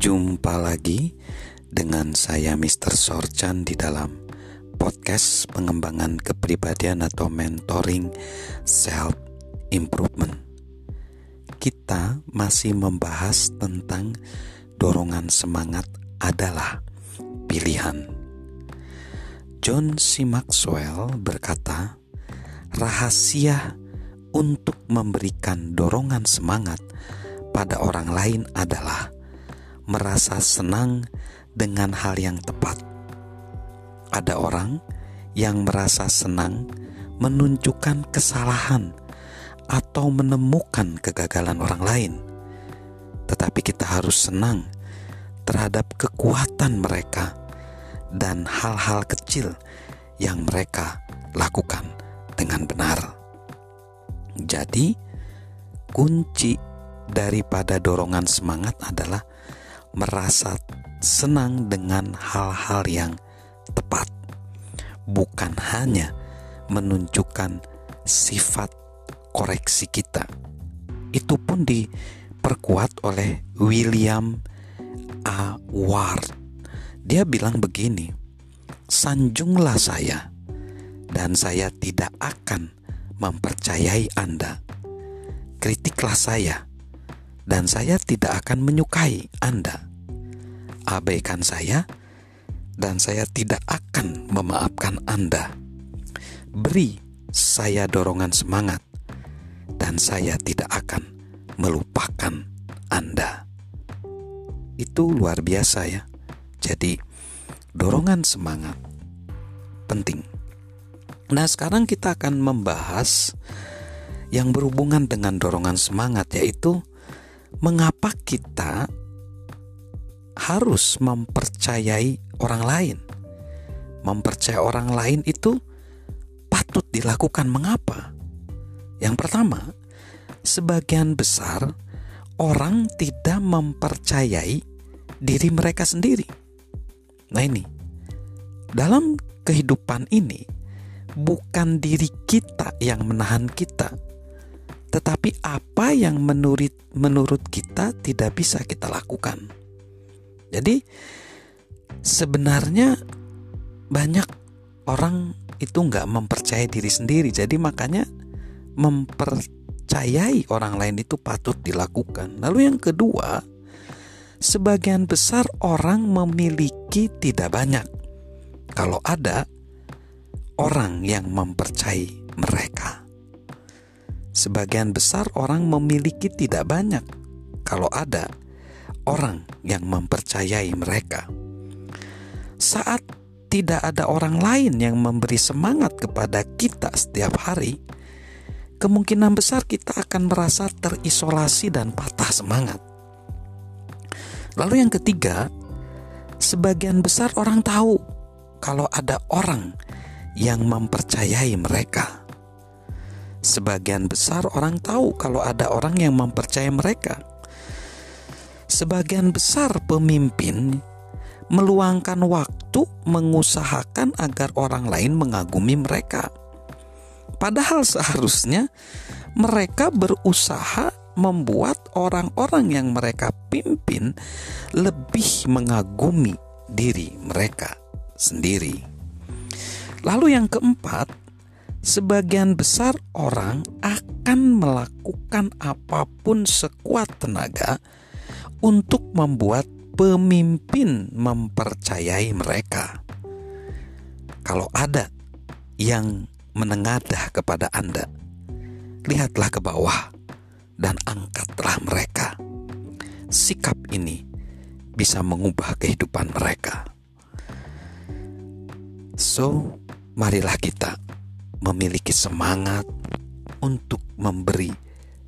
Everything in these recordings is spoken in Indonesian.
Jumpa lagi dengan saya Mr. Sorchan di dalam podcast pengembangan kepribadian atau mentoring self improvement. Kita masih membahas tentang dorongan semangat adalah pilihan. John C. Maxwell berkata, rahasia untuk memberikan dorongan semangat pada orang lain adalah merasa senang dengan hal yang tepat. Ada orang yang merasa senang menunjukkan kesalahan atau menemukan kegagalan orang lain, tetapi kita harus senang terhadap kekuatan mereka dan hal-hal kecil yang mereka lakukan dengan benar. Jadi, kunci daripada dorongan semangat adalah merasa senang dengan hal-hal yang tepat, bukan hanya menunjukkan sifat koreksi kita. Itu pun diperkuat oleh William A. Ward. Dia bilang begini, "Sanjunglah saya, dan saya tidak akan mempercayai Anda. Kritiklah saya, dan saya tidak akan menyukai Anda. Abaikan saya, dan saya tidak akan memaafkan Anda. Beri saya dorongan semangat, dan saya tidak akan melupakan Anda." Itu luar biasa, ya. Jadi, dorongan semangat penting Nah, sekarang kita akan membahas yang berhubungan dengan dorongan semangat, yaitu mengapa kita harus mempercayai orang lain. Mempercayai orang lain itu patut dilakukan. Mengapa? Yang pertama, sebagian besar orang tidak mempercayai diri mereka sendiri. Nah, ini dalam kehidupan ini bukan diri kita yang menahan kita, tetapi apa yang menurut menurut kita tidak bisa kita lakukan. Jadi sebenarnya banyak orang itu nggak mempercayai diri sendiri, jadi makanya mempercayai orang lain itu patut dilakukan. Lalu yang kedua, sebagian besar orang memiliki tidak banyak. Kalau ada, orang yang mempercayai mereka. Sebagian besar orang memiliki tidak banyak, kalau ada orang yang mempercayai mereka. Saat tidak ada orang lain yang memberi semangat kepada kita setiap hari, kemungkinan besar kita akan merasa terisolasi dan patah semangat. Lalu, yang ketiga, sebagian besar orang tahu kalau ada orang yang mempercayai mereka. Sebagian besar orang tahu kalau ada orang yang mempercayai mereka. Sebagian besar pemimpin meluangkan waktu mengusahakan agar orang lain mengagumi mereka. Padahal seharusnya mereka berusaha membuat orang-orang yang mereka pimpin lebih mengagumi diri mereka sendiri. Lalu, yang keempat, sebagian besar orang akan melakukan apa pun sekuat tenaga untuk membuat pemimpin mempercayai mereka. Kalau ada yang menengadah kepada Anda, lihatlah ke bawah dan angkatlah mereka. Sikap ini bisa mengubah kehidupan mereka. So, marilah kita memiliki semangat untuk memberi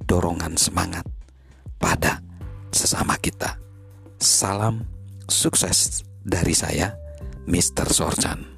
dorongan semangat pada sesama kita. Salam sukses dari saya, Mr. Sorchan.